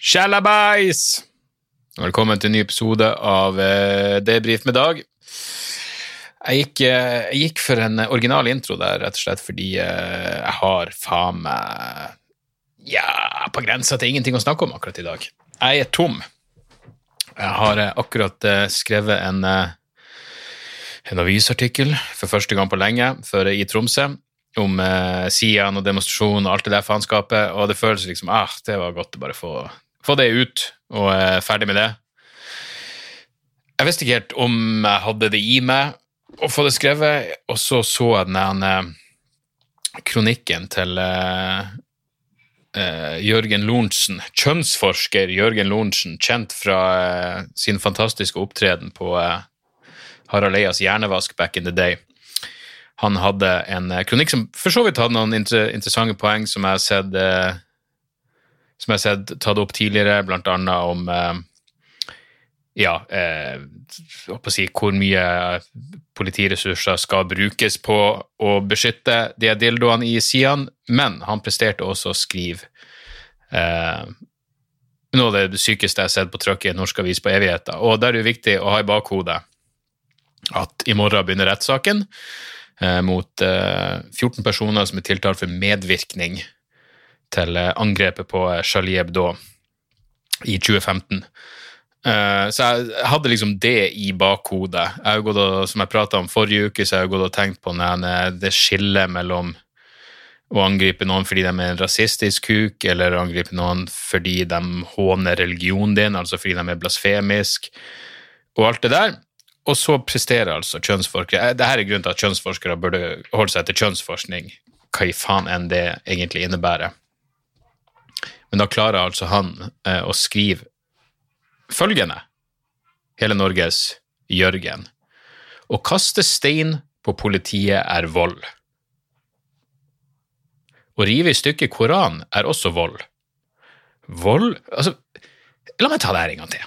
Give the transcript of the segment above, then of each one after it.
Shalabais! Velkommen til en ny episode av eh, Debrif med Dag. Jeg gikk, eh, jeg gikk for en original intro der, rett og slett fordi eh, jeg har faen meg Ja, på grensa til ingenting å snakke om akkurat i dag. Jeg er tom. Jeg har akkurat skrevet en, en avisartikkel for første gang på lenge for, i Tromsø om Sian og demonstrasjon og alt det der faenskapet, og det føles liksom ah, det var godt å bare få, få det ut og er ferdig med det. Jeg visste ikke helt om jeg hadde det i meg å få det skrevet, og så så jeg den eh, kronikken til uh, uh, Jørgen Lorentzen, kjønnsforsker Jørgen Lorentzen, kjent fra uh, sin fantastiske opptreden på Harald Eias hjernevask back in the day. Han hadde en kronikk som for så vidt hadde noen inter interessante poeng som jeg har sett som jeg har sett tatt opp tidligere, blant annet om eh, ja, eh, si, hvor mye politiressurser skal brukes på å beskytte de dildoene i sidene, men han presterte også å skrive eh, noe av det sykeste jeg har sett på trykk i en norsk avis på evigheter. Og der er det viktig å ha i bakhodet at i morgen begynner rettssaken eh, mot eh, 14 personer som er tiltalt for medvirkning til eh, angrepet på eh, Charlie Hebdo i 2015. Uh, så jeg hadde liksom det i bakhodet. Jeg og, som jeg prata om forrige uke, så jeg har gått og tenkt på den, eh, det skillet mellom å angripe noen fordi de er en rasistisk kuk, eller angripe noen fordi de håner religionen din, altså fordi de er blasfemisk, og alt det der. Og så presterer altså kjønnsforskere Dette er grunnen til at kjønnsforskere burde holde seg til kjønnsforskning, hva i faen enn det egentlig innebærer. Men da klarer altså han eh, å skrive følgende Hele Norges Jørgen. Å kaste stein på politiet er vold. Å rive i stykker Koran er også vold. Vold Altså, la meg ta det her en gang til.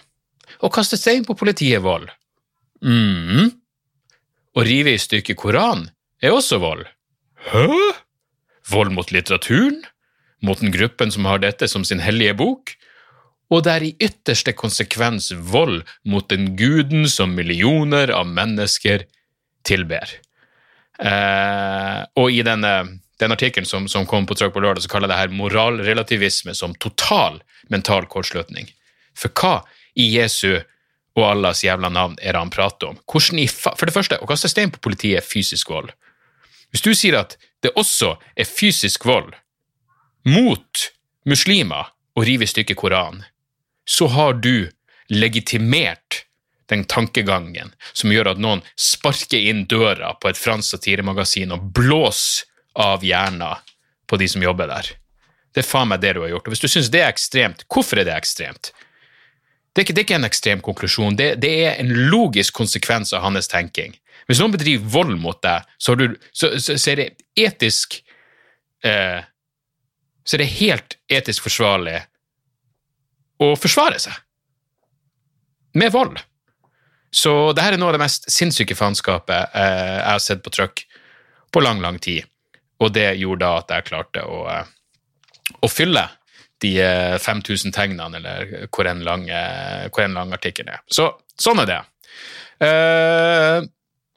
Å kaste stein på politiet er vold. mm Å rive i stykker Koran er også vold. Hæ? Vold mot litteraturen? Mot den gruppen som har dette som sin hellige bok? og det er i ytterste konsekvens vold mot den guden som millioner av mennesker tilber. Eh, og i denne, den artikkelen som, som kom på trykk på lørdag, så kaller jeg det her moralrelativisme som total mental kortslutning. For hva i Jesu og Allahs jævla navn er det han prater om? Hvordan i fa For det første, å kaste stein på politiet er fysisk vold. Hvis du sier at det også er fysisk vold mot muslimer å rive i stykker Koranen, så har du legitimert den tankegangen som gjør at noen sparker inn døra på et fransk satiremagasin og blåser av hjernen på de som jobber der. Det er faen meg det du har gjort. Og hvis du syns det er ekstremt, hvorfor er det ekstremt? Det er ikke, det er ikke en ekstrem konklusjon, det, det, er en logisk konsekvens av hans tenking. Hvis noen bedriver vold mot deg, så, du, så, så, så er det etisk eh, Så er det helt etisk forsvarlig å forsvare seg. Med vold. Så det her er noe av det mest sinnssyke faenskapet eh, jeg har sett på trykk på lang, lang tid. Og det gjorde da at jeg klarte å, eh, å fylle de eh, 5000 tegnene, eller hvor en lang, eh, hvor lang artikkel er. Så sånn er det. Eh,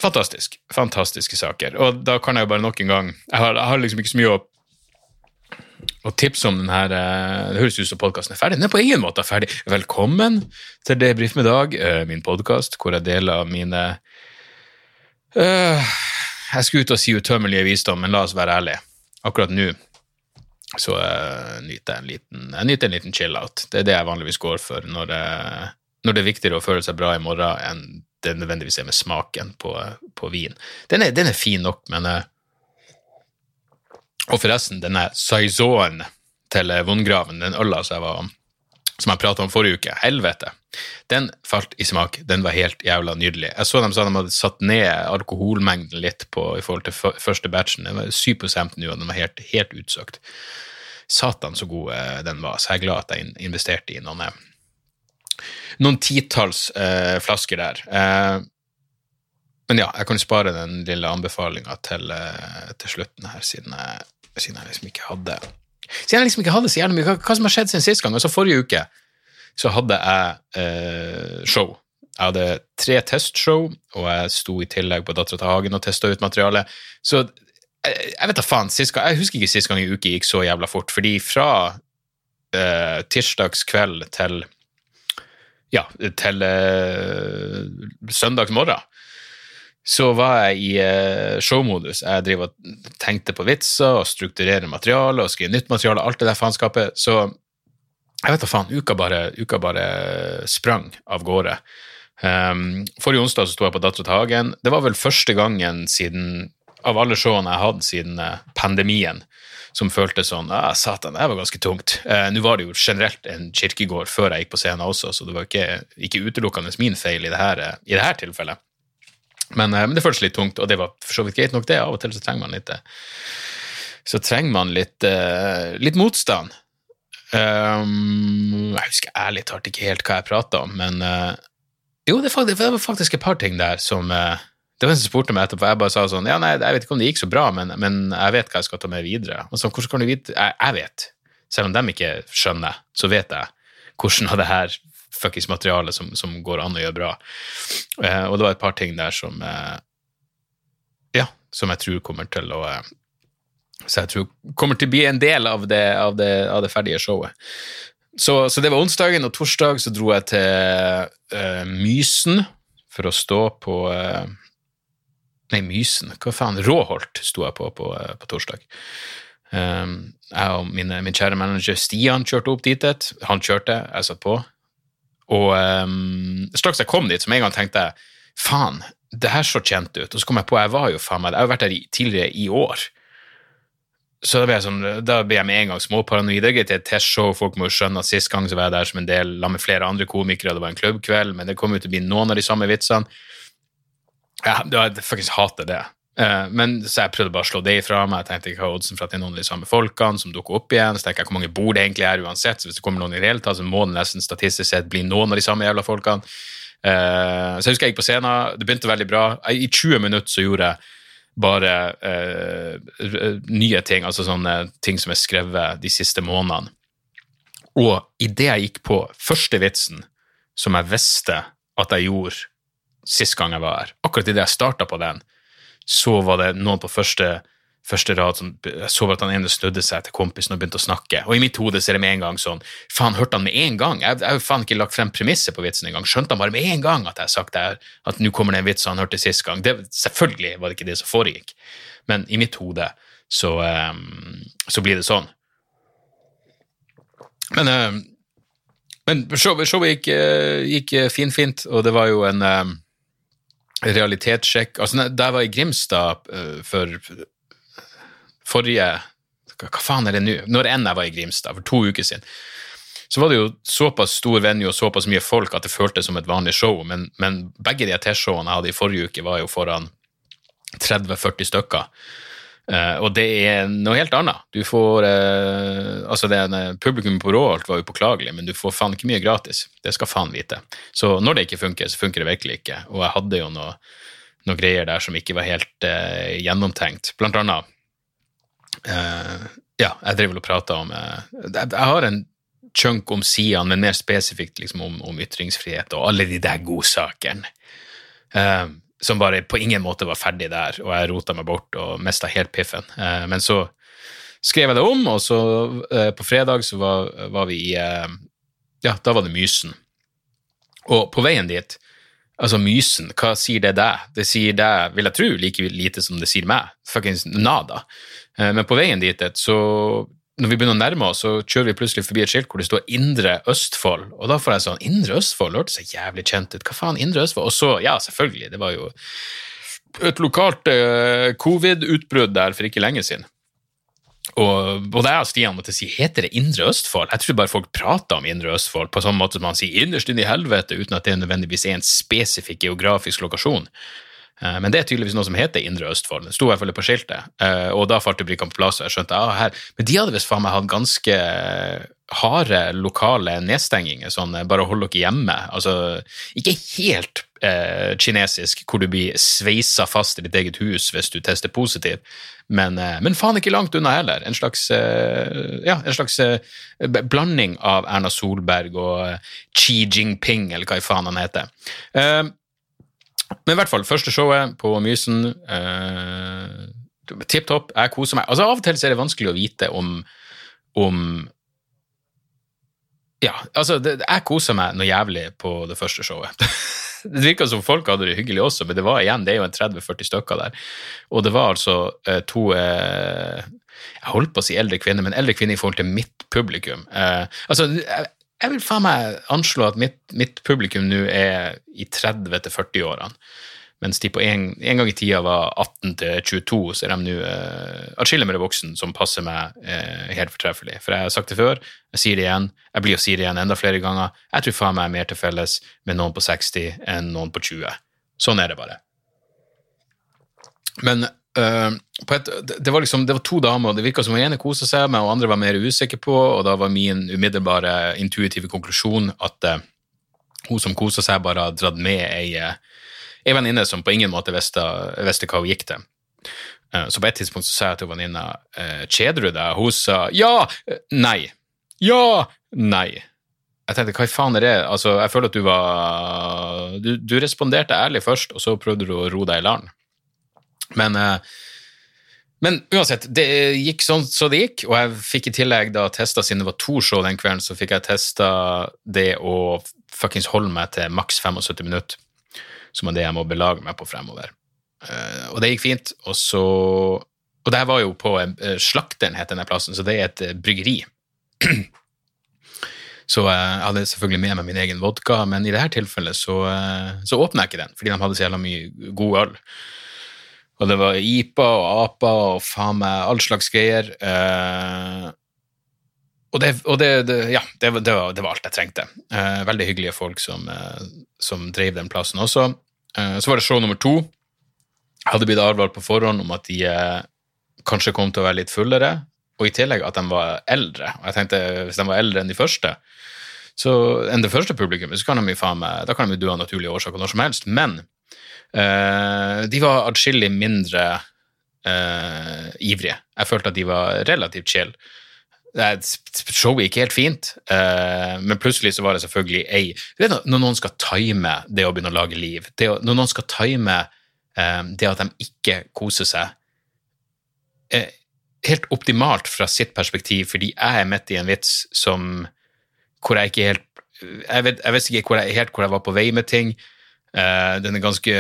fantastisk. Fantastiske saker. Og da kan jeg jo bare nok en gang Jeg har, jeg har liksom ikke så mye å og tips om den her eh, Det høres ut som podkasten er ferdig. Den er på ingen måte ferdig. Velkommen til Debrif med Dag, eh, min podkast hvor jeg deler mine øh, Jeg skulle ut og si utømmelige visdom, men la oss være ærlige. Akkurat nå så uh, nyter jeg en liten, jeg liten chill-out. Det er det jeg vanligvis går for når, uh, når, det er viktigere å føle seg bra i morgen enn det nødvendigvis er med smaken på, på vin. Den er, den er, fin nok, men uh, Og forresten, denne Saizoen til Vondgraven, den øla som jeg var som jeg prata om forrige uke, helvete, den falt i smak. Den var helt jævla nydelig. Jeg så dem sa de hadde satt ned alkoholmengden litt på, i forhold til første batchen. Den var 7 nå, og den var helt, helt utsøkt. Satan så god eh, den var, så jeg er glad at jeg investerte i noen, eh, noen titalls eh, flasker der. Eh, men ja, jeg kan spare den lille anbefalinga til, eh, til, slutten her, siden jeg, siden jeg liksom ikke hadde siden jeg liksom ikke hadde så jævlig mye hva, som har skjedd siden sist gang. Altså Forrige uke så hadde jeg eh, show. Jeg hadde tre testshow, og jeg sto i tillegg på Dattera til Hagen og testa ut materialet. Så jeg, eh, jeg vet da faen, gang, jeg husker ikke sist gang i uke gikk så jævla fort, fordi fra eh, tirsdagskveld til ja, til eh, søndagsmorgen så var jeg i uh, showmodus. Jeg driver og tenkte på vitser og strukturerer materiale og skriver nytt materiale, alt det der faenskapet. Så jeg vet da faen, uka bare, uka bare sprang av gårde. Um, forrige onsdag så sto jeg på Dattera til Hagen. Det var vel første gangen siden, av alle showene jeg hadde siden uh, pandemien, som føltes sånn ah, Satan, det var ganske tungt. Uh, Nå var det jo generelt en kirkegård før jeg gikk på scenen også, så det var ikke, ikke utelukkende min feil i det her, i det her tilfellet. Men, eh, men, det føltes litt tungt, og det var for så vidt greit nok, det. Av og til så trenger man litt eh, Så trenger man litt, eh, litt motstand. Um, jeg husker ærlig talt ikke helt hva jeg prata om, men uh, jo, det, det, var faktisk et par ting der som uh, Det var en som spurte meg etterpå, jeg bare sa sånn Ja, nei, jeg vet ikke om det gikk så bra, men, men jeg vet hva jeg skal ta med videre. Og så, hvordan kan du vite jeg, jeg vet. Selv om de ikke skjønner, så vet jeg hvordan det her fuckings materiale som, som, går an å gjøre bra. Eh, og det var et par ting der som eh, Ja, som jeg tror kommer til å eh, Så jeg tror kommer til å bli en del av det, av det, av det ferdige showet. Så, så, det var onsdagen, og torsdag så dro jeg til uh, Mysen for å stå på uh, Nei, Mysen, hva faen? Råholt sto jeg på på, uh, på torsdag. Um, jeg og min, min kjære manager Stian kjørte opp dit. Han kjørte, jeg satt på. Og um, straks jeg kom dit, så en gang tenkte jeg faen, det her så kjent ut. Og så kom jeg på, jeg var jo faen meg, jeg har vært der tidligere i år. Så da ble jeg, sånn, da ble jeg med en gang småparanoid. Det er greit, et testshow, folk må jo skjønne at sist gang så var jeg der som en del sammen med flere andre komikere, det var en klubbkveld, men det kom jo til å bli noen av de samme vitsene. Ja, jeg faktisk hater det. Uh, men Så jeg prøvde bare å slå det ifra meg. Jeg tenkte ikke hva oddsen for at det er noen av de samme folkene som dukker opp igjen. Så tenkte jeg hvor mange bor det egentlig er uansett. Så hvis det kommer noen i det hele tatt, så må det nesten statistisk sett bli noen av de samme jævla folkene. Uh, så jeg husker jeg gikk på scenen, det begynte veldig bra. I 20 minutter så gjorde jeg bare uh, nye ting, altså sånne ting som er skrevet de siste månedene. Og idet jeg gikk på første vitsen som jeg visste at jeg gjorde sist gang jeg var her, akkurat idet jeg starta på den, så var det noen på første, første rad som jeg så at han ene snudde seg til kompisen og begynte å snakke. Og i mitt hode så er det med en gang sånn Faen, hørte han med en gang? Jeg har jo faen ikke lagt frem premisset på vitsen engang. Skjønte han bare med en gang at jeg har sagt det her, at nå kommer det en vits han hørte sist gang? Det, selvfølgelig var det ikke det som foregikk, men i mitt hode så, um, så blir det sånn. Men, um, men showet, show gikk, uh, gikk finfint, og det var jo en um, realitetssjekk altså, Da jeg var i Grimstad uh, for forrige Hva faen er det nå? Når enn jeg var i Grimstad, for to uker siden, så var det jo såpass stor venue og såpass mye folk at det føltes som et vanlig show, men, men begge de T-showene jeg hadde i forrige uke, var jo foran 30-40 stykker. Uh, og det er noe helt annet. Du får uh, Altså, det, publikum på Råholt var jo påklagelig, men du får faen ikke mye gratis. Det skal faen vite. Så når det ikke funker, så funker det virkelig ikke. Og jeg hadde jo noe, noe greier der som ikke var helt uh, gjennomtenkt. Blant annet Ja, jeg driver og prater om jeg har en chunk om sidene, men mer spesifikt liksom, om, om, ytringsfrihet og alle de der godsakene. Uh, som bare på ingen måte var ferdig der, og jeg rota meg bort og mista helt piffen. Eh, men så skrev jeg det om, og så eh, på fredag så var, var vi i eh, Ja, da var det Mysen. Og på veien dit Altså, Mysen, hva sier det deg? Det sier deg, vil jeg tro, like lite som det sier meg. Fuckings nada. Men på veien dit så når vi begynner å nærme oss, så kjører vi plutselig forbi et skilt hvor det står Indre Østfold, og da får jeg sånn Indre Østfold hørtes så jævlig kjent ut, hva faen, Indre Østfold? Og så, ja, selvfølgelig, det var jo et lokalt uh, covid-utbrudd der for ikke lenge siden. Og både jeg og Stian måtte si heter det Indre Østfold? Jeg tror bare folk prater om Indre Østfold på sånn måte som man sier innerst inne i helvete, uten at det nødvendigvis er en spesifikk geografisk lokasjon. Eh, Men det er tydeligvis noe som heter Indre Østfold. Det sto i hvert fall på skiltet. Eh, Og da falt brikkene på plass, og jeg skjønte ah, her. Men de hadde visst faen meg hatt ganske harde lokale nedstenginger, sånn bare hold dere hjemme. Altså, ikke helt eh, kinesisk, hvor du blir sveisa fast i ditt eget hus hvis du tester positiv, men, eh, men faen ikke langt unna heller. En slags, eh, ja, en slags eh, blanding av Erna Solberg og eh, Xi Jinping, eller hva i faen han heter. Eh, men i hvert fall, første showet på Mysen eh, Tipp topp, jeg koser meg. Altså Av og til er det vanskelig å vite om, om Ja, altså, det, jeg koser meg noe jævlig på det første showet. det virka som folk hadde det hyggelig også, men det var igjen, det er jo en 30-40 stykker der. Og det var altså eh, to eh, Jeg holdt på å si eldre kvinner, men eldre kvinner i forhold til mitt publikum. Eh, altså, jeg, jeg vil faen meg anslå at mitt, mitt publikum nå er i 30-40-årene. Mens de på en, en gang i tida var 18 til 22, så er de nå eh, atskillig mer voksen, som passer meg eh, helt fortreffelig. For jeg har sagt det før, jeg sier det igjen, jeg blir å si det igjen enda flere ganger. Jeg tror faen meg er mer til felles med noen på 60 enn noen på 20. Sånn er det bare. Men et, det, var liksom, det var to damer, og det virka som den ene kosa seg med, og andre var mer usikker på, og da var min umiddelbare intuitive konklusjon at uh, hun som kosa seg, bare har dratt med ei, eh, ei venninne som på ingen måte visste, hva hun gikk til. Eh, Så på et tidspunkt så sa jeg til venninna eh, kjeder du deg? Hun sa ja, eh, nei, ja, nei. Jeg tenkte, hva i faen er det? Altså, jeg føler at du var Du, du responderte ærlig først, og så prøvde du å ro deg i land. Men, eh, men uansett, det gikk sånn så det gikk, og jeg fikk i tillegg da testa, siden det var to show den kvelden, så fikk jeg testa det å fuckings holde meg til maks 75 minutter, som er det jeg må belage meg på fremover. Eh, og det gikk fint, og så Og det her var jo på eh, Slakteren, het denne plassen, så det er et bryggeri. Så jeg hadde selvfølgelig med meg min egen vodka, men i dette tilfellet så, så åpna jeg ikke den, fordi de hadde så jævla mye god øl. Og det var IPA og APA og faen meg all slags greier. Eh, og det, og det, det ja, det, var- det, var, alt jeg trengte. Eh, veldig hyggelige folk som, eh, som drev den plassen også. Eh, så var det show nummer to. Jeg hadde blitt advart på forhånd om at de eh, kanskje kom til å være litt fullere, og i tillegg at de var eldre. Og jeg tenkte, hvis de var eldre enn de første, så enn det første publikummet, så kan de jo faen meg, da kan de jo dø av naturlige årsaker når som helst. Men de var atskillig mindre eh, ivrige. Jeg følte at de var relativt chill. Showet gikk helt fint, eh, men plutselig så var det selvfølgelig ei når noen skal time det å begynne å lage liv, å, når noen skal time eh, det at de ikke koser seg eh, helt optimalt fra sitt perspektiv, fordi jeg er midt i en vits som hvor jeg ikke helt jeg, vet, jeg visste ikke hvor jeg, helt hvor jeg var på vei med ting. Eh, den er ganske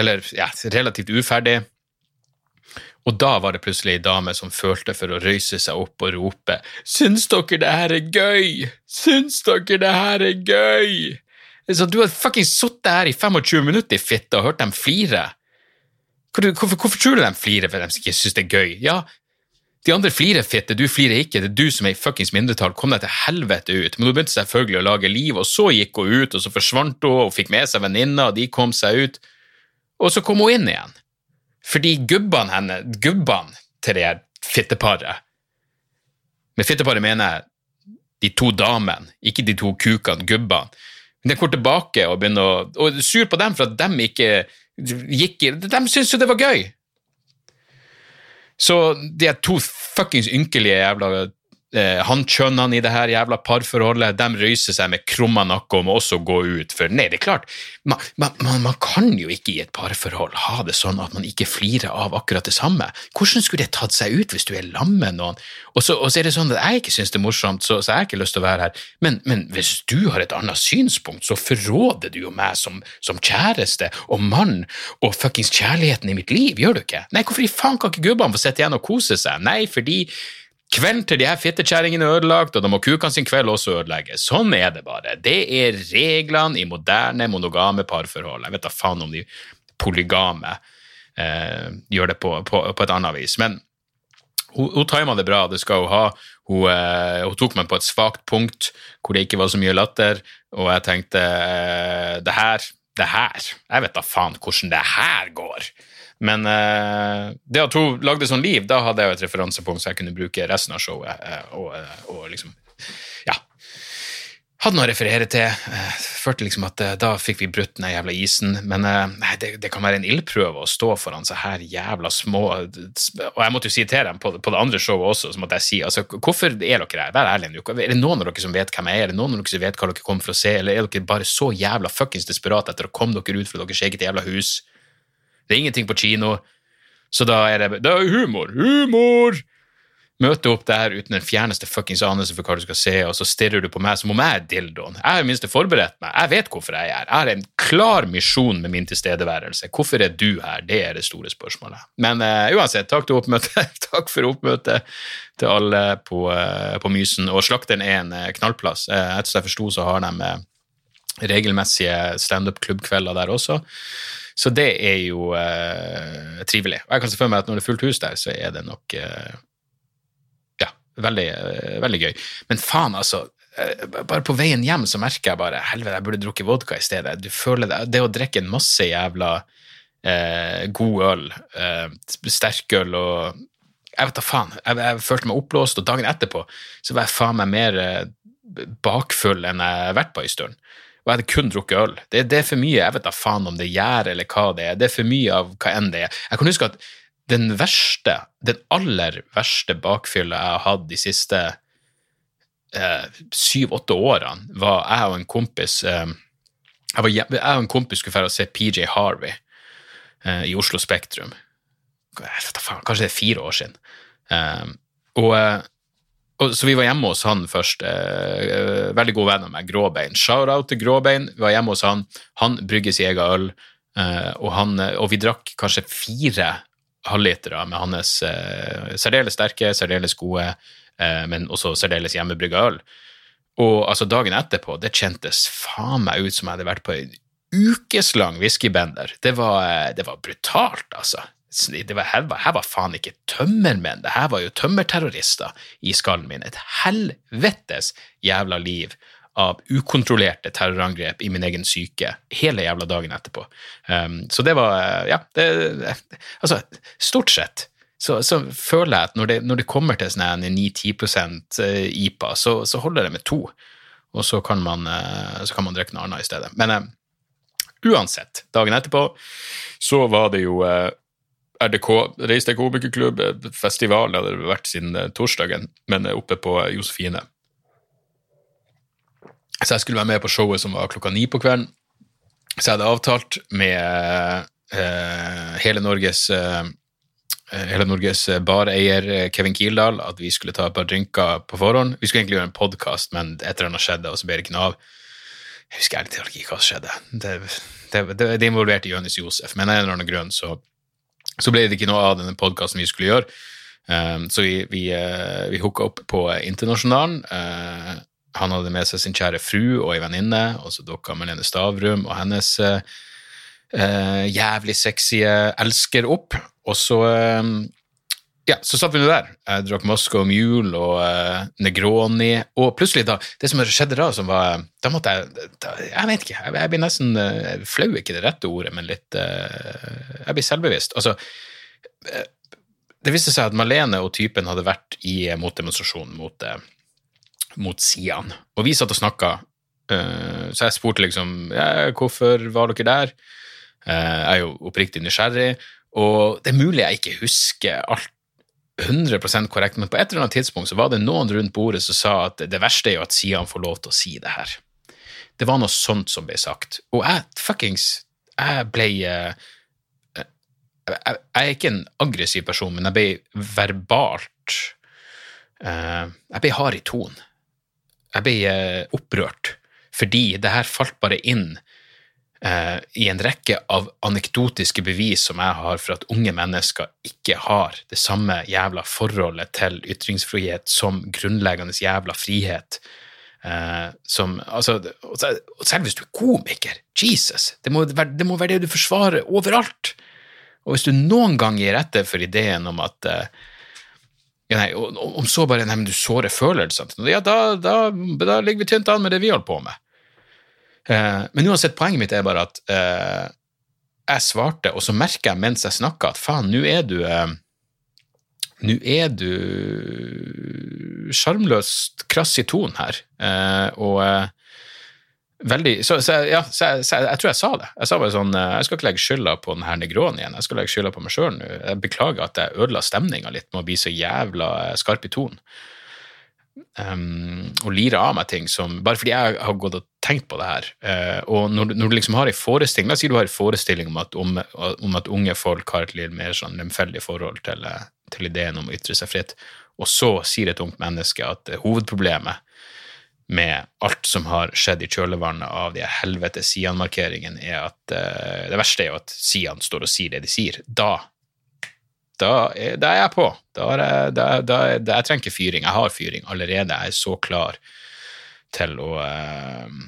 Eller ja, relativt uferdig. Og da var det plutselig ei dame som følte for å røyse seg opp og rope Syns dere det her er gøy? Syns dere det her er gøy? Er sånn, du har fuckings sittet her i 25 minutter i fitte og hørt dem flire. Hvorfor, hvorfor, tror du de flirer for de ikke syns det er gøy? Ja, de andre flirer fitte, du flirer ikke, det er du som er i fuckings mindretall, kom deg til helvete ut. Men hun begynte selvfølgelig å lage liv, og så gikk hun ut, og så forsvant hun, og fikk med seg venninna, og de kom seg ut. Og så kom hun inn igjen. Fordi gubbene henne, gubbene til det her fitteparet Med fitteparet mener jeg de to damene, ikke de to kukene, gubbene. Men de går tilbake og begynner å Og sur på dem for at de ikke gikk i De syntes jo det var gøy. Så de er to fuckings ynkelige jævla eh, hannkjønnene i det her jævla parforholdet, de røyser seg med krumma nakke og må også gå ut, for nei, det er klart, man, man, man kan jo ikke i et parforhold ha det sånn at man ikke flirer av akkurat det samme. Hvordan skulle det tatt seg ut hvis du er lam med noen? Og så, og så er det sånn at jeg ikke syns det er morsomt, så, så jeg har ikke lyst til å være her, men, men hvis du har et annet synspunkt, så forråder du jo meg som, som kjæreste og mann og fuckings kjærligheten i mitt liv, gjør du ikke? Nei, hvorfor i faen kan ikke gubbene få sitte igjen og kose seg? Nei, fordi Kvelden til de her fittekjerringene er ødelagt, og da må kukene sin kveld også ødelegges. Sånn er det bare. Det er reglene i moderne, monogame parforhold. Jeg vet da faen om de polygame eh, gjør det på, på, på et annet vis. Men hun, hun tima det bra, det skal hun ha. Hun, eh, hun, tok meg på et svakt punkt hvor det ikke var så mye latter, og jeg tenkte eh, det her, det her Jeg vet da faen hvordan det her går. Men uh, det at hun lagde sånn liv, da hadde jeg jo et referansepunkt så jeg kunne bruke resten av showet. Eh, og, eh, og liksom Ja hadde noe å referere til. Følte liksom at da fikk vi brutt den jævla isen. Men nei, det, det, kan være en ildprøve å stå foran så her jævla små Og jeg måtte jo si til dem på, på det andre showet også, så måtte jeg si altså, hvorfor er dere her? Vær ærlig nå. Er det noen av dere som vet hvem jeg er? Er det noen av dere som vet hva dere kommer for å se? Eller er dere bare så jævla fuckings desperat etter å komme dere ut fra deres eget jævla hus? Det er ingenting på kino, så da er det Det er humor! Humor! møte opp der uten den fjerneste fuckings anelse for hva du skal se, og så stirrer du på meg som om jeg er dildoen. Jeg har i minste forberedt meg. Jeg vet hvorfor jeg er her. Jeg har en klar misjon med min tilstedeværelse. Hvorfor er du her? Det er det store spørsmålet. Men uh, uansett, takk, takk for oppmøtet til alle på, uh, på Mysen. Og Slakteren er en uh, knallplass. etter som jeg forsto, så har de regelmessige standup-klubbkvelder der også. Så det er jo trivelig. Og jeg kan se for meg at når det er fullt hus der, så er det nok Veldig, eh, veldig gøy. Men faen, altså. Eh, bare på veien hjem så merker jeg bare helvete, jeg burde drukket vodka i stedet. Du føler det, det å drikke en masse jævla eh, god øl, eh, sterkøl og Jeg vet da faen. Jeg, jeg, følte meg oppblåst, og dagen etterpå så var jeg faen meg mer eh, bakfull enn jeg har vært på en stund. Og jeg hadde kun drukket øl. Det, det, er for mye. Jeg vet da faen om det gjør eller hva det er. Det er for mye av hva enn det er. Jeg kan huske at den verste, den aller verste bakfylla jeg har hatt de siste eh, syv-åtte årene, var jeg og en kompis eh, jeg, var, jeg, og en kompis skulle dra og se PJ Harvey eh, i Oslo Spektrum. Kanskje det er fire år siden. Eh, og, eh, så vi var hjemme hos han først. veldig god venn av meg, Gråbein. Shout-out til Gråbein. Vi var hjemme hos han. Han brygger sin egen øl. Og, han, og vi drakk kanskje fire halvlitere med hans eh, særdeles sterke, særdeles gode, eh, men også særdeles hjemmebrygga øl. Og altså, dagen etterpå, det kjentes faen meg ut som jeg hadde vært på en ukeslang whiskybender. Det eh, det var brutalt, altså. Var, her, var, her var faen ikke tømmermenn, det her var jo tømmerterrorister i skallen min. Et helvetes jævla liv av ukontrollerte terrorangrep i min egen syke hele jævla dagen etterpå. Um, så det var Ja, det Altså, stort sett så, så føler jeg at når det, når det kommer til sånn 9-10 eh, IPA, så, så, holder det med to, og så kan man, eh, så kan man drikke noe annet i stedet. Men um, uansett, dagen etterpå så var det jo uh, RDK, Reiste komikerklubb, festivalen hadde det vært siden torsdagen, men oppe på Josefine. Så jeg skulle være med på showet som var klokka ni på kvelden. Så jeg hadde avtalt med eh, hele Norges eh, hele Norges bareier Kevin Kildahl at vi skulle ta et par drinker på forhånd. Vi skulle egentlig gjøre en podkast, men et eller annet skjedde, og så ble det ikke noe av. Jeg husker ærlig talt ikke hva som skjedde. Det, det, det, det involverte Jonis Josef, men av en eller annen grunn så, så, ble det ikke noe av denne podkasten vi skulle gjøre. Um, så vi, vi, uh, vi hooka opp på Internasjonalen. Uh, han hadde med seg sin kjære fru og ei venninne, og så dukka Melene Stavrum og hennes eh, eh, jævlig sexy elsker opp. Og så eh, ja, så satt vi nå der. Jeg drakk Moscow Mule og uh, Negroni. Og plutselig, da, det som skjedde da, som var Da måtte jeg da, Jeg vet ikke, jeg, jeg blir nesten uh, flau, ikke det rette ordet, men litt uh, Jeg blir selvbevisst. Altså Det viste seg at Malene og typen hadde vært i motdemonstrasjon mot, mot sidene. Og vi satt og snakka, så jeg spurte liksom ja, hvorfor var dere der. Jeg er jo oppriktig nysgjerrig, og det er mulig jeg ikke husker alt 100% korrekt, men på et eller annet tidspunkt så var det noen rundt bordet som sa at det verste er jo at Sian får lov til å si det her. Det var noe sånt som ble sagt. Og jeg fuckings Jeg ble uh, jeg, jeg, er ikke en aggressiv person, men jeg ble verbalt Jeg ble hard i tonen jeg ble eh, opprørt fordi det her falt bare inn eh, i en rekke av anekdotiske bevis som jeg har for at unge mennesker ikke har det samme jævla forholdet til ytringsfrihet som grunnleggende jævla frihet. Eh, som, altså, selv hvis du er komiker, Jesus, det må, det må være det du forsvarer overalt. Og hvis du noen gang gir etter for ideen om at eh, ja, nei, om så bare nei, men du sårer følelsene Ja, da, da, da ligger vi tynt an med det vi holder på med. Eh, men uansett, poenget mitt er bare at eh, jeg svarte, og så merker jeg mens jeg snakka, at faen, nå er du eh, Nå er du sjarmløst krass i tonen her, eh, og eh, veldig Så, så, ja, så, så jeg, jeg tror jeg sa det. Jeg sa bare sånn Jeg skal ikke legge skylda på den her Negron igjen, jeg skal legge skylda på meg sjøl nå. Jeg beklager at jeg ødela stemninga litt med å bli så jævla skarp i tonen. Um, og lirer av meg ting som Bare fordi jeg har gått og tenkt på det her. Uh, og når, når, du liksom har en forestilling La oss si du har en forestilling om at, om, om at unge folk har et litt mer sånn lemfeldig forhold til, til, ideen om å ytre seg fritt, og så sier et ungt menneske at uh, hovedproblemet med alt som har skjedd i kjølvannet av de helvetes Sian-markeringene, er at uh, det verste er jo at Sian står og sier det de sier. Da da er, da er jeg på. Da er da, da, jeg trenger ikke fyring. Jeg har fyring allerede. Jeg er så klar til å uh,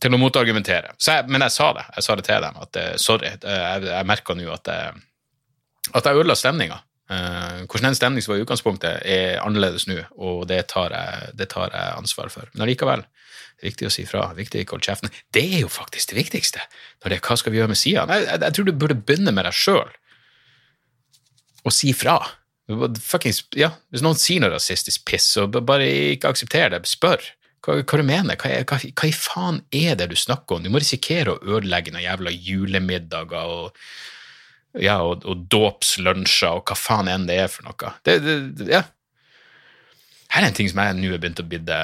til å motargumentere. Jeg, men jeg sa det. Jeg sa det til dem. at uh, Sorry. Jeg, jeg merker nå at, jeg, at jeg ødela stemninga. Uh, hvordan den stemning som var i utgangspunktet, er annerledes nå, og det tar, jeg, det tar jeg ansvar for. Men allikevel, er viktig å si fra. Viktig å holde kjeften. Det er jo faktisk det viktigste. Når det er hva skal vi gjøre med sida? Jeg, jeg, jeg, tror du burde begynne med deg sjøl og si fra. Fuckings, ja, hvis noen sier noe rasistisk piss, så bare ikke aksepter det. Spør hva, hva du mener. Hva, hva, hva, i faen er det du snakker om? Du må risikere å ødelegge noen jævla julemiddager og, ja, og, og dåpslunsjer og hva faen enn det er for noe. Det, det, ja. Her er en ting som jeg nå har begynt å bli Det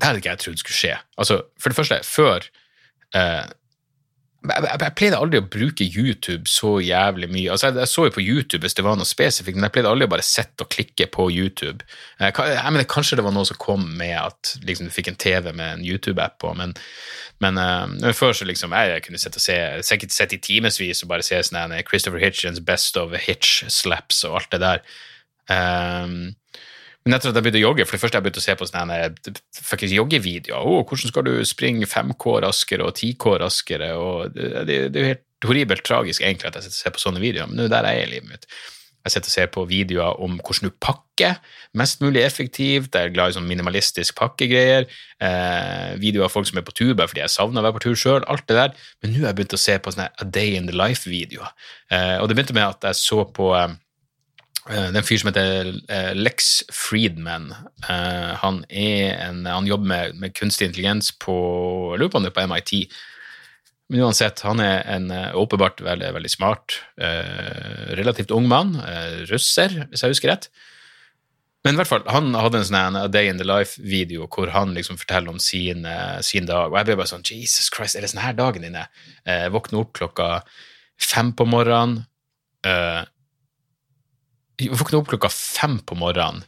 hadde ikke jeg trodd skulle skje. Altså, for det første, før eh, jeg, jeg, pleide aldri å bruke YouTube så jævlig mye. Altså, jeg, jeg, så jo på YouTube hvis det var noe spesifikt, men jeg pleide aldri å bare sette og klikke på YouTube. Jeg, jeg mener, kanskje det var noe som kom med at liksom, du fikk en TV med en YouTube-app på, men, men uh, før så liksom jeg, kunne sitte og se, sikkert sett i timevis og bare se sånn Christopher Hitchens Best of Hitch Slaps og alt det der. Um, men etter at jeg begynte å jogge, for det første jeg begynte å se på sånne fuckings joggevideoer oh, Hvordan skal du springe 5K raskere og 10K raskere? og Det, det, det er jo helt horribelt tragisk egentlig at jeg sitter og ser på sånne videoer, men det er der jeg er i livet mitt. Jeg sitter og ser på videoer om hvordan du pakker mest mulig effektivt. Jeg er glad i sånn minimalistisk pakkegreier. Eh, videoer av folk som er på tur bare fordi jeg savner å være på tur sjøl. Alt det der. Men nå har jeg begynt å se på sånne A Day in the Life-videoer. Eh, og det begynte med at jeg så på eh, Eh, det er en fyr som heter eh, Lex Friedman. Eh, han, en, han jobber med, med, kunstig intelligens på jeg lurer på om det er på MIT. Men uansett, han er en åpenbart veldig, veldig smart, relativt ung mann. russer, hvis jeg husker rett. Men i hvert fall, han hadde en sånn A Day in the Life-video hvor han liksom forteller om sin, sin, dag. Og jeg ble bare sånn Jesus Christ, er det sånn her dagen din er? Eh, våkne opp klokka fem på morgenen. Eh, våkne opp klokka fem på morgenen,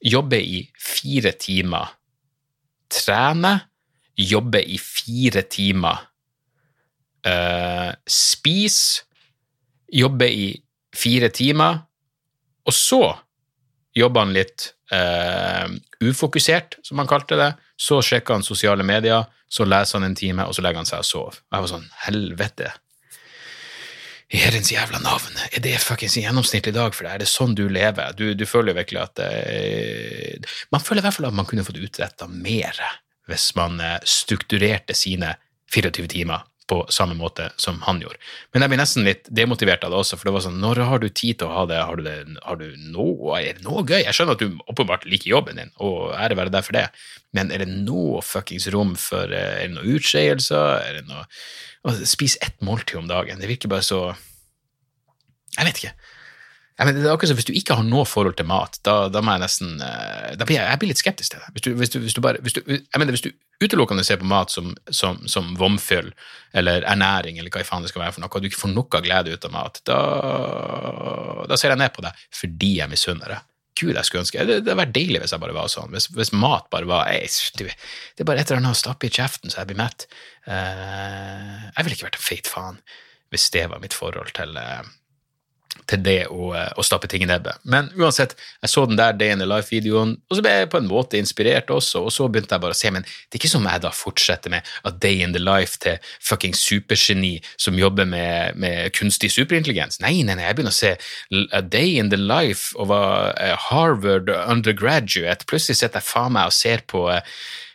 jobbe i fire timer, trene, jobbe i fire timer, uh, spise, jobbe i fire timer, og så jobber han litt uh, ufokusert, som han kalte det. Så sjekker han sosiale medier, så leser han en time, og så legger han seg og sover. Og jeg var sånn, helvete, i herrens jævla navn, er det fuckings en gjennomsnittlig dag for deg? Er det sånn du lever? Du, du føler virkelig at eh, Man føler i hvert fall at man kunne fått utretta mer hvis man eh, strukturerte sine 24 timer på samme måte som han gjorde. Men jeg blir nesten litt demotivert av det også, for det var sånn Når har du tid til å ha det? Har du, det, har du noe, er det noe gøy? Jeg skjønner at du åpenbart liker jobben din, og ære være deg for det, men er det noe fuckings rom for eh, Er det noe utskeielser? Er det noe Spis ett måltid om dagen. Det virker bare så Jeg vet ikke. Jeg men det er akkurat som Hvis du ikke har noe forhold til mat, da, da må jeg nesten eh, da blir jeg, jeg, blir litt skeptisk til det. Hvis du, hvis du, hvis du bare, hvis du, jeg mener, hvis du utelukkende ser på mat som, som, som vomfyll eller ernæring, eller hva i faen det skal være for noe, og du ikke får noe glede ut av mat, da, da ser jeg ned på deg fordi jeg misunner deg. Gud, jeg skulle ønske det hadde vært deilig hvis jeg bare var sånn. Hvis, hvis mat bare var ei, Det er bare et eller annet å stappe i kjeften så jeg blir mett. Uh, jeg ville ikke vært en feit faen hvis det var mitt forhold til, uh, til det å, eh, å stappe ting i nebbet. Men uansett, jeg så den der Day in the Life-videoen, og så ble jeg på en måte inspirert også, og så begynte jeg bare å se, men det er ikke som jeg da fortsetter med at Day in the Life til fucking supergeni som jobber med, med kunstig superintelligens. Nei, nei, nei, jeg begynner å se A Day in the Life og var eh, Harvard undergraduate. Plutselig sitter jeg faen meg og ser på eh,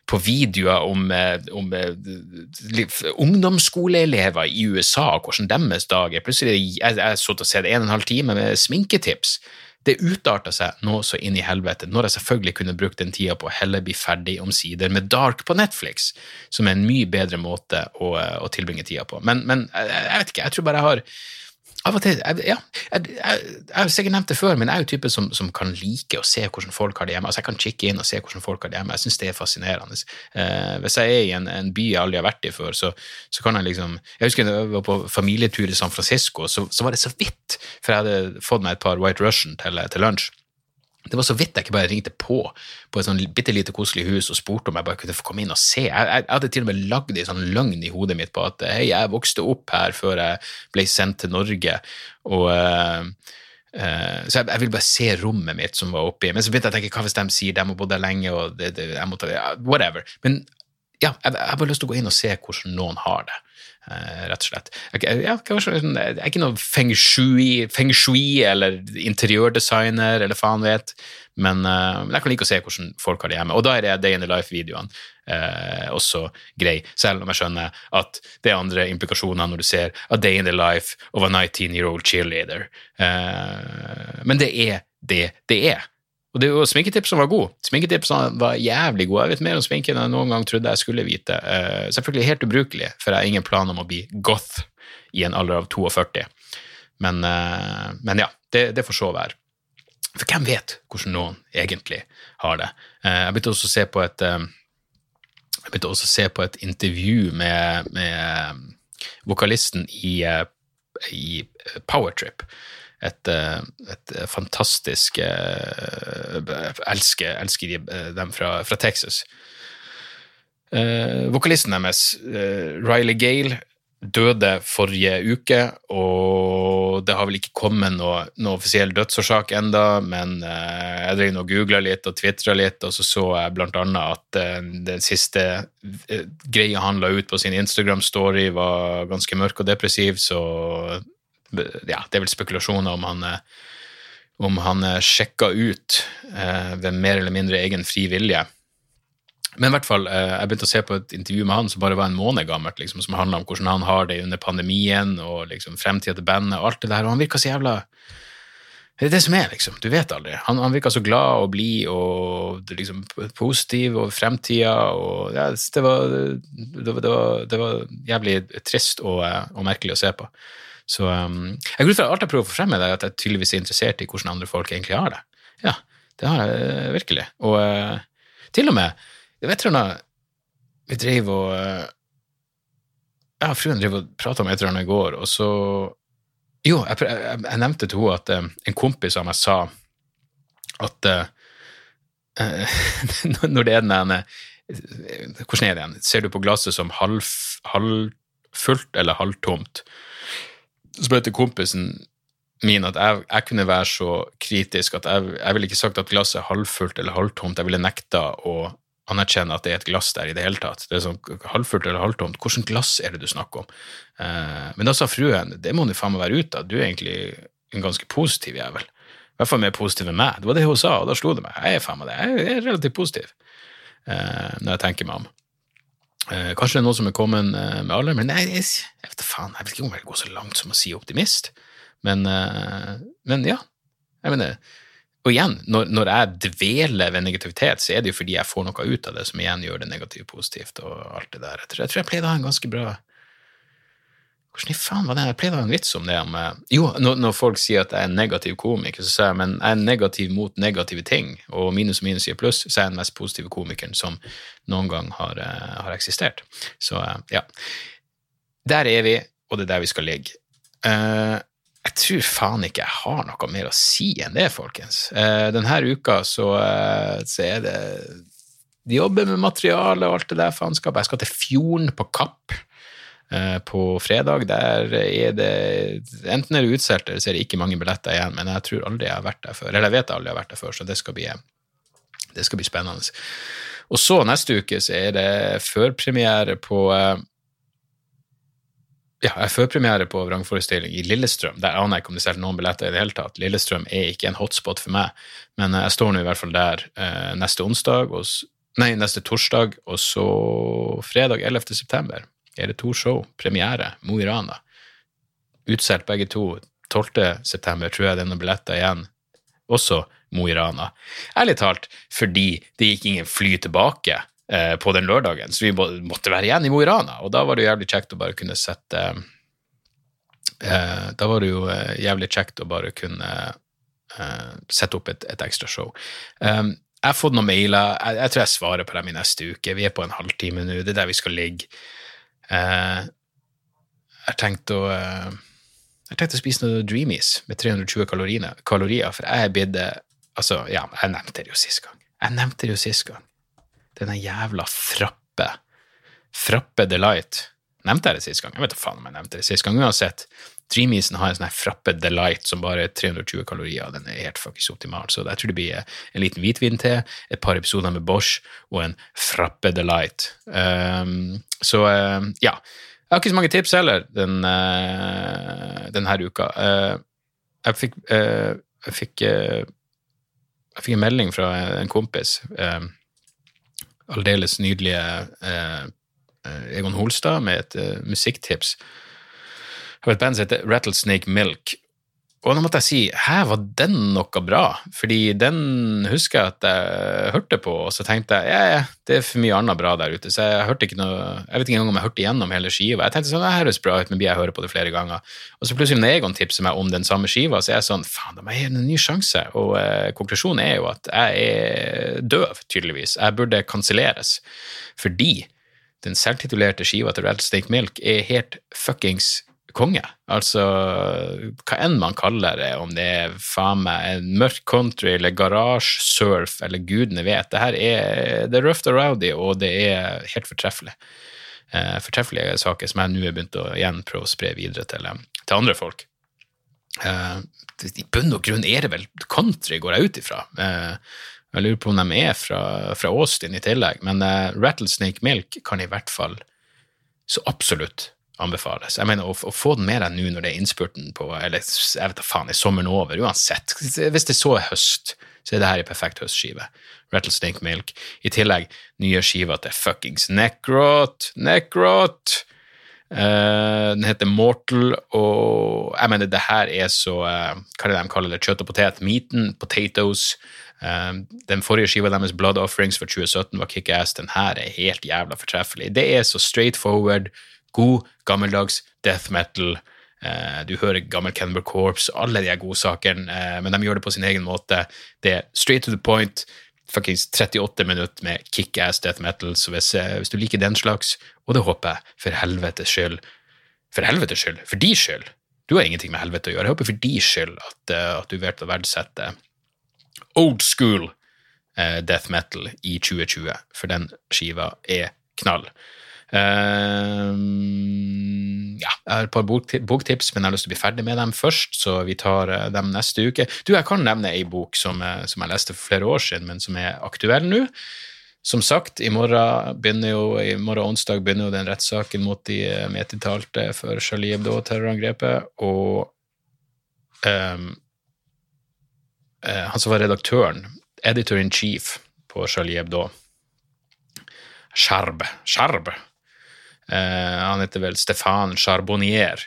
på videoer om, eh, om uh, ungdomsskoleelever i USA, og hvordan deres dag er. Plutselig jeg, jeg satt og sett en og en halv time med sminketips. Det utarta seg nå så inn i helvete, når jeg selvfølgelig kunne brukt den tida på å heller bli ferdig omsider med Dark på Netflix, som er en mye bedre måte å, å tilbringe tida på. Men, men jeg, jeg, vet ikke, jeg tror bare jeg har av og til ja, jeg, har sikkert nevnt det før, men jeg er jo typen som, som, kan like å se hvordan folk har det hjemme. Altså, jeg kan kikke inn og se hvordan folk har det hjemme. Jeg syns det er fascinerende. Eh, hvis jeg er i en, en, by jeg aldri har vært i før, så, så, kan jeg liksom Jeg husker jeg var på familietur i San Francisco, så, så, var det så vidt, for jeg hadde fått meg et par White Russian til, til lunsj. Det var så vidt jeg ikke bare ringte på på et sånn bitte lite koselig hus og spurte om jeg bare kunne få komme inn og se. Jeg, jeg, hadde til og med lagd en sånn løgn i hodet mitt på at hei, jeg vokste opp her før jeg ble sendt til Norge, og uh, Så jeg, jeg ville bare se rommet mitt som var oppi. Men så begynte jeg å tenke hva hvis de sier de har bodd der lenge, og det, det, jeg måtte, whatever. Men ja, jeg, jeg har bare lyst til å gå inn og se hvordan noen har det. Uh, rett og slett. Jeg, er ikke noe feng shui, feng shui eller interiørdesigner eller faen vet, men, uh, men, jeg kan like å se hvordan folk har det hjemme. Og da er det Day in the Life-videoene uh, også grei, selv om jeg skjønner at det er andre implikasjoner når du ser A Day in the Life of a 19 year old cheerleader. men det er det det er. Og det var sminketipsene var gode. Sminketipsene var jævlig gode. Jeg vet mer om sminke enn jeg noen gang trodde jeg skulle vite. Uh, selvfølgelig helt ubrukelig, for jeg har ingen plan om å bli goth i en alder av 42. Men, uh, men ja, det, det, får så være. For hvem vet hvordan noen egentlig har det? Uh, jeg begynte også å se på et se på et intervju med, med vokalisten i, i Powertrip et, eh, et fantastisk Jeg eh, elsker, elsker eh, dem fra, fra Texas. vokalisten deres, Riley Gale, døde forrige uke, og det har vel ikke kommet noe, noe offisiell dødsårsak enda, men eh, jeg drev og googla litt og tvitra litt, og så så jeg blant annet at eh, den siste eh, greia han la ut på sin Instagram-story, var ganske mørk og depressiv, så ja, det er vel spekulasjoner om han, eh, om han sjekka ut eh, ved mer eller mindre egen fri vilje. Men i hvert fall, eh, jeg begynte å se på et intervju med han som bare var en måned gammelt, liksom, som handla om hvordan han har det under pandemien og liksom, fremtida til bandet og alt det der, og han virka så jævla det er det som er, liksom. Du vet aldri. Han, han virka så glad og blid og liksom, positiv over fremtida, og ja, det, var, det, var, det, var, jævlig trist og, og merkelig å se på. Så um, jeg går alt jeg prøver å få frem med det, at jeg tydeligvis er interessert i hvordan andre folk egentlig har det. Ja, det har jeg uh, virkelig. Og uh, til og med jeg vet du Vi drev og uh, Ja, fruen drev og prata om et eller annet i går, og så Jo, jeg, jeg, jeg nevnte til henne at um, en kompis av meg sa at når det er den ene Hvordan er det igjen? Ser du på glasset som halv, halvfullt eller halvtomt? Så det til kompisen min at jeg, jeg, kunne være så kritisk at jeg, jeg ville ikke sagt at glasset er halvfullt eller halvtomt. Jeg ville nekta å anerkjenne at det er et glass der i det hele tatt. Det er sånn halvfullt eller halvtomt. Hvilket glass er det du snakker om? Eh, men da sa fruen det må du faen meg være ute av, du er egentlig en ganske positiv jævel. I hvert fall mer positiv enn meg. Det var det hun sa, og da slo det meg. Jeg er faen meg det. Jeg er relativt positiv eh, når jeg tenker meg om. Eh, kanskje det er noe som er kommet eh, med alle, men jeg, jeg, jeg, vet faen, jeg vet ikke om jeg vil gå så langt som å si optimist. Men, eh, men ja. Jeg mener, og igjen, når, når, jeg dveler ved negativitet, så er det jo fordi jeg får noe ut av det som igjen gjør det negativt positivt. og alt det der. Jeg tror jeg, tror jeg pleide å ha en ganske bra hvordan i faen var det? Jeg pleide å ha en vits om det. Om, jo, når, når, folk sier at jeg er en negativ komiker, så sier jeg men jeg er negativ mot negative ting, og minus og minus gir pluss, så er jeg den mest positive komikeren som noen gang har, uh, har eksistert. Så uh, ja. Der er vi, og det er der vi skal ligge. Uh, jeg tror faen ikke jeg har noe mer å si enn det, folkens. denne uka så, så er det De jobber med materiale og alt det der faenskapet. Jeg skal til Fjorden på Kapp Eh, på fredag der er det Enten er det utsolgt, eller så er det ikke mange billetter igjen, men jeg tror aldri jeg har vært der før. Eller jeg vet jeg aldri har vært der før, så det skal bli, det skal bli spennende. Og så neste uke så er det førpremiere på eh, ja, jeg er førpremiere på vrangforestilling i Lillestrøm. Der aner jeg ikke om det selger noen billetter i det hele tatt. Lillestrøm er ikke en hotspot for meg, men jeg står nå i hvert fall der eh, neste onsdag, og, nei, neste torsdag, og så fredag 11. september er det to show. Premiere, Mo i Rana. Utsolgt begge to. 12. september tror jeg det er noen billetter igjen. Også Mo i Rana. Ærlig talt fordi det gikk ingen fly tilbake eh, på den lørdagen, så vi måtte være igjen i Mo i Rana. Og da var det jo jævlig kjekt å bare kunne sette eh, Da var det jo eh, jævlig kjekt å bare kunne eh, sette opp et, et ekstra show. Um, jeg har fått noen mailer. Jeg, jeg, tror jeg svarer på dem i neste uke. Vi er på en halvtime nå. Det er der vi skal ligge. Eh, jeg tenkte å eh, jeg tenkte å spise noe Dreamies med 320 kalorier, kalorier for jeg er blitt eh, Altså, ja, jeg nevnte det jo sist gang. Jeg nevnte det jo sist gang. Denne jævla frappe. Frappe Delight. Nevnte jeg det sist gang? Jeg vet da faen om jeg nevnte det sist gang. Uansett, Dreamiesen har en sånn her Frappe Delight som bare er 320 kalorier. Den er helt fuckings optimal. Så jeg tror det blir en liten hvitvin til, et par episoder med Bosch og en Frappe Delight. Um, så uh, ja. Jeg har ikke så mange tips heller den, uh, denne uka. Uh, jeg fikk, jeg fikk jeg fikk en melding fra en kompis, aldeles nydelige Egon Holstad, med et musikktips av et band heter Rattlesnake Milk. Og nå måtte jeg si hæ, var den noe bra? Fordi den husker jeg at jeg hørte på, og så tenkte jeg ja, ja, det er for mye annet bra der ute. Så jeg hørte ikke noe, jeg vet ikke engang om jeg hørte igjennom hele skiva. Jeg tenkte sånn, det høres bra ut, men jeg hører på det flere ganger. Og så plutselig når Egon tipser meg om den samme skiva, så er jeg sånn faen, da må jeg gi en ny sjanse. Og eh, konklusjonen er jo at jeg er døv, tydeligvis. Jeg burde kanselleres. Fordi den selvtitulerte skiva til Rattlesnake Milk er helt fuckings konge. Altså, hva enn man kaller det, om det er faen meg en mørk country eller garasjesurf eller gudene vet. Det her er, det er rough and rowdy, og det er helt fortreffelig. Eh, fortreffelige saker som jeg nå har begynt å igjen prøve å spre videre til, eh, til andre folk. Eh, I bunn og grunn er det vel country, går jeg ut ifra. Eh, jeg lurer på om de er fra, fra Austin i tillegg, men eh, Rattlesnake Milk kan i hvert fall så absolutt anbefales. Jeg mener, å, å få den med deg nå når det er innspurten på eller jeg vet da faen, er sommeren over? Uansett. Hvis det så er høst, så er det her en perfekt høstskive. Rattlesnake Milk. I tillegg nye skiver til fuckings Necrot. Necrot! Uh, den heter Mortal, og jeg mener, det her er så uh, Hva er det de kaller det? Kjøtt og potet? Meaten, potatoes. Uh, den forrige skiva deres, Blood Offerings for 2017, var kickass. Den her er helt jævla fortreffelig. Det er så straight forward god, gammeldags death metal. Eh, du hører gammel Cannibal Corps, alle de godsakene, eh, men de gjør det på sin egen måte. Det er straight to the point. Fuckings 38 minutter med kickass death metal. Så hvis, eh, hvis, du liker den slags, og det håper jeg, for helvetes skyld For helvetes skyld, for de skyld. Du har ingenting med helvete å gjøre. Jeg håper for de skyld at, at du vet å verdsette old school death metal i 2020, for den skiva er knall. Uh, ja, jeg har et par boktips, men jeg har lyst til å bli ferdig med dem først, så vi tar uh, dem neste uke. Du, Jeg kan nevne ei bok som, uh, som, jeg leste for flere år siden, men som er aktuell nå. Som sagt, i morgen, begynner jo, i morgen onsdag begynner jo den rettssaken mot de uh, medtiltalte for Charlie Hebdo-terrorangrepet, og um, han som var redaktøren, editor in chief på Charlie Hebdo, Skjerb, Skjerb Eh, han heter vel Stefan Charbonnier.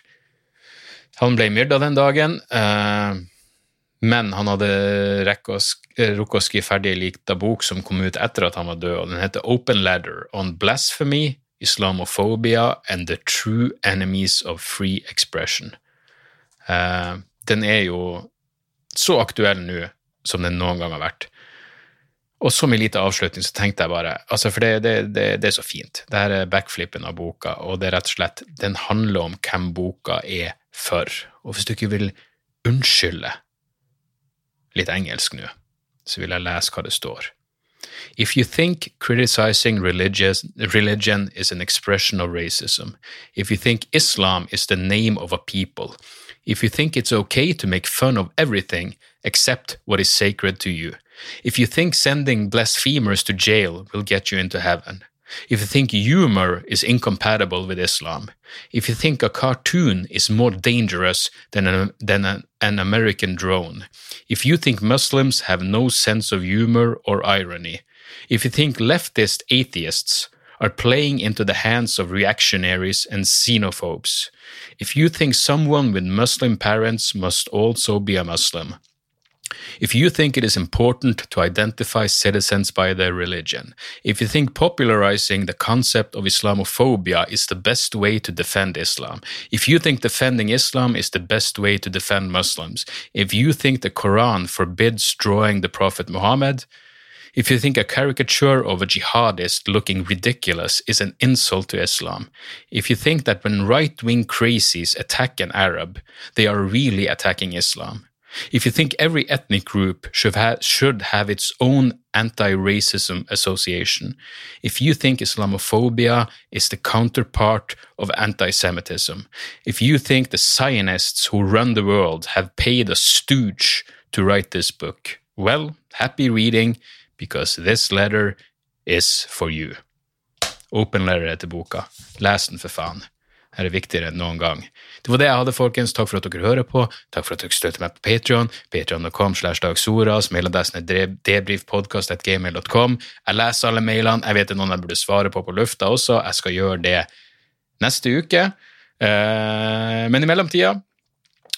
Han ble myrda den dagen, eh, men han hadde rukket å skrive ferdig ei lita bok som kom ut etter at han var død, og den heter Open Ladder on Blasphemy, Islamophobia and the True Enemies of Free Expression. Eh, den er jo så aktuell nå som den noen gang har vært. Og som en liten avslutning så tenkte jeg bare altså For det, det, det, det, er så fint. Det her er backflippen av boka, og det er rett og slett Den handler om hvem boka er for. Og hvis du ikke vil unnskylde litt engelsk nå, så vil jeg lese hva det står. If you think criticizing religion is an expression of racism, if you think Islam is the name of a people, if you think it's okay to make fun of everything except what is sacred to you, if you think sending blasphemers to jail will get you into heaven, if you think humor is incompatible with Islam, if you think a cartoon is more dangerous than, a, than a, an American drone, if you think Muslims have no sense of humor or irony, if you think leftist atheists are playing into the hands of reactionaries and xenophobes, if you think someone with Muslim parents must also be a Muslim, if you think it is important to identify citizens by their religion, if you think popularizing the concept of Islamophobia is the best way to defend Islam, if you think defending Islam is the best way to defend Muslims, if you think the Quran forbids drawing the Prophet Muhammad, if you think a caricature of a jihadist looking ridiculous is an insult to Islam, if you think that when right wing crazies attack an Arab, they are really attacking Islam, if you think every ethnic group should have, should have its own anti racism association, if you think Islamophobia is the counterpart of anti Semitism, if you think the Zionists who run the world have paid a stooge to write this book, well, happy reading, because this letter is for you. Open letter etter boka. Les den, for faen. Her er viktigere enn noen gang. Det var det jeg hadde, folkens. Takk for at dere hører på. Takk for at dere støtter meg på Patreon. Patreon.com slash dagsoras. Mailadressen er debrifpodkast.gmail.com. Jeg leser alle mailene. Jeg vet det er noen jeg burde svare på på lufta også. Jeg skal gjøre det neste uke. Eh, men i mellomtida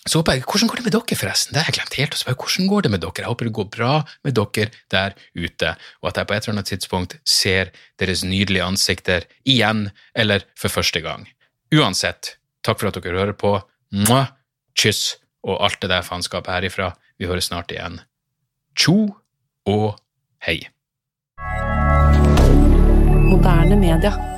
så håper jeg, Hvordan går det med dere, forresten? Det har jeg glemt helt å spørre. Hvordan går det med dere? Jeg håper det går bra med dere der ute, og at jeg på et eller annet tidspunkt ser deres nydelige ansikter igjen, eller for første gang. Uansett, takk for at dere hører på. Mwah, kyss og alt det der faenskapet herifra. Vi høres snart igjen. Tjo og hei. Moderne media.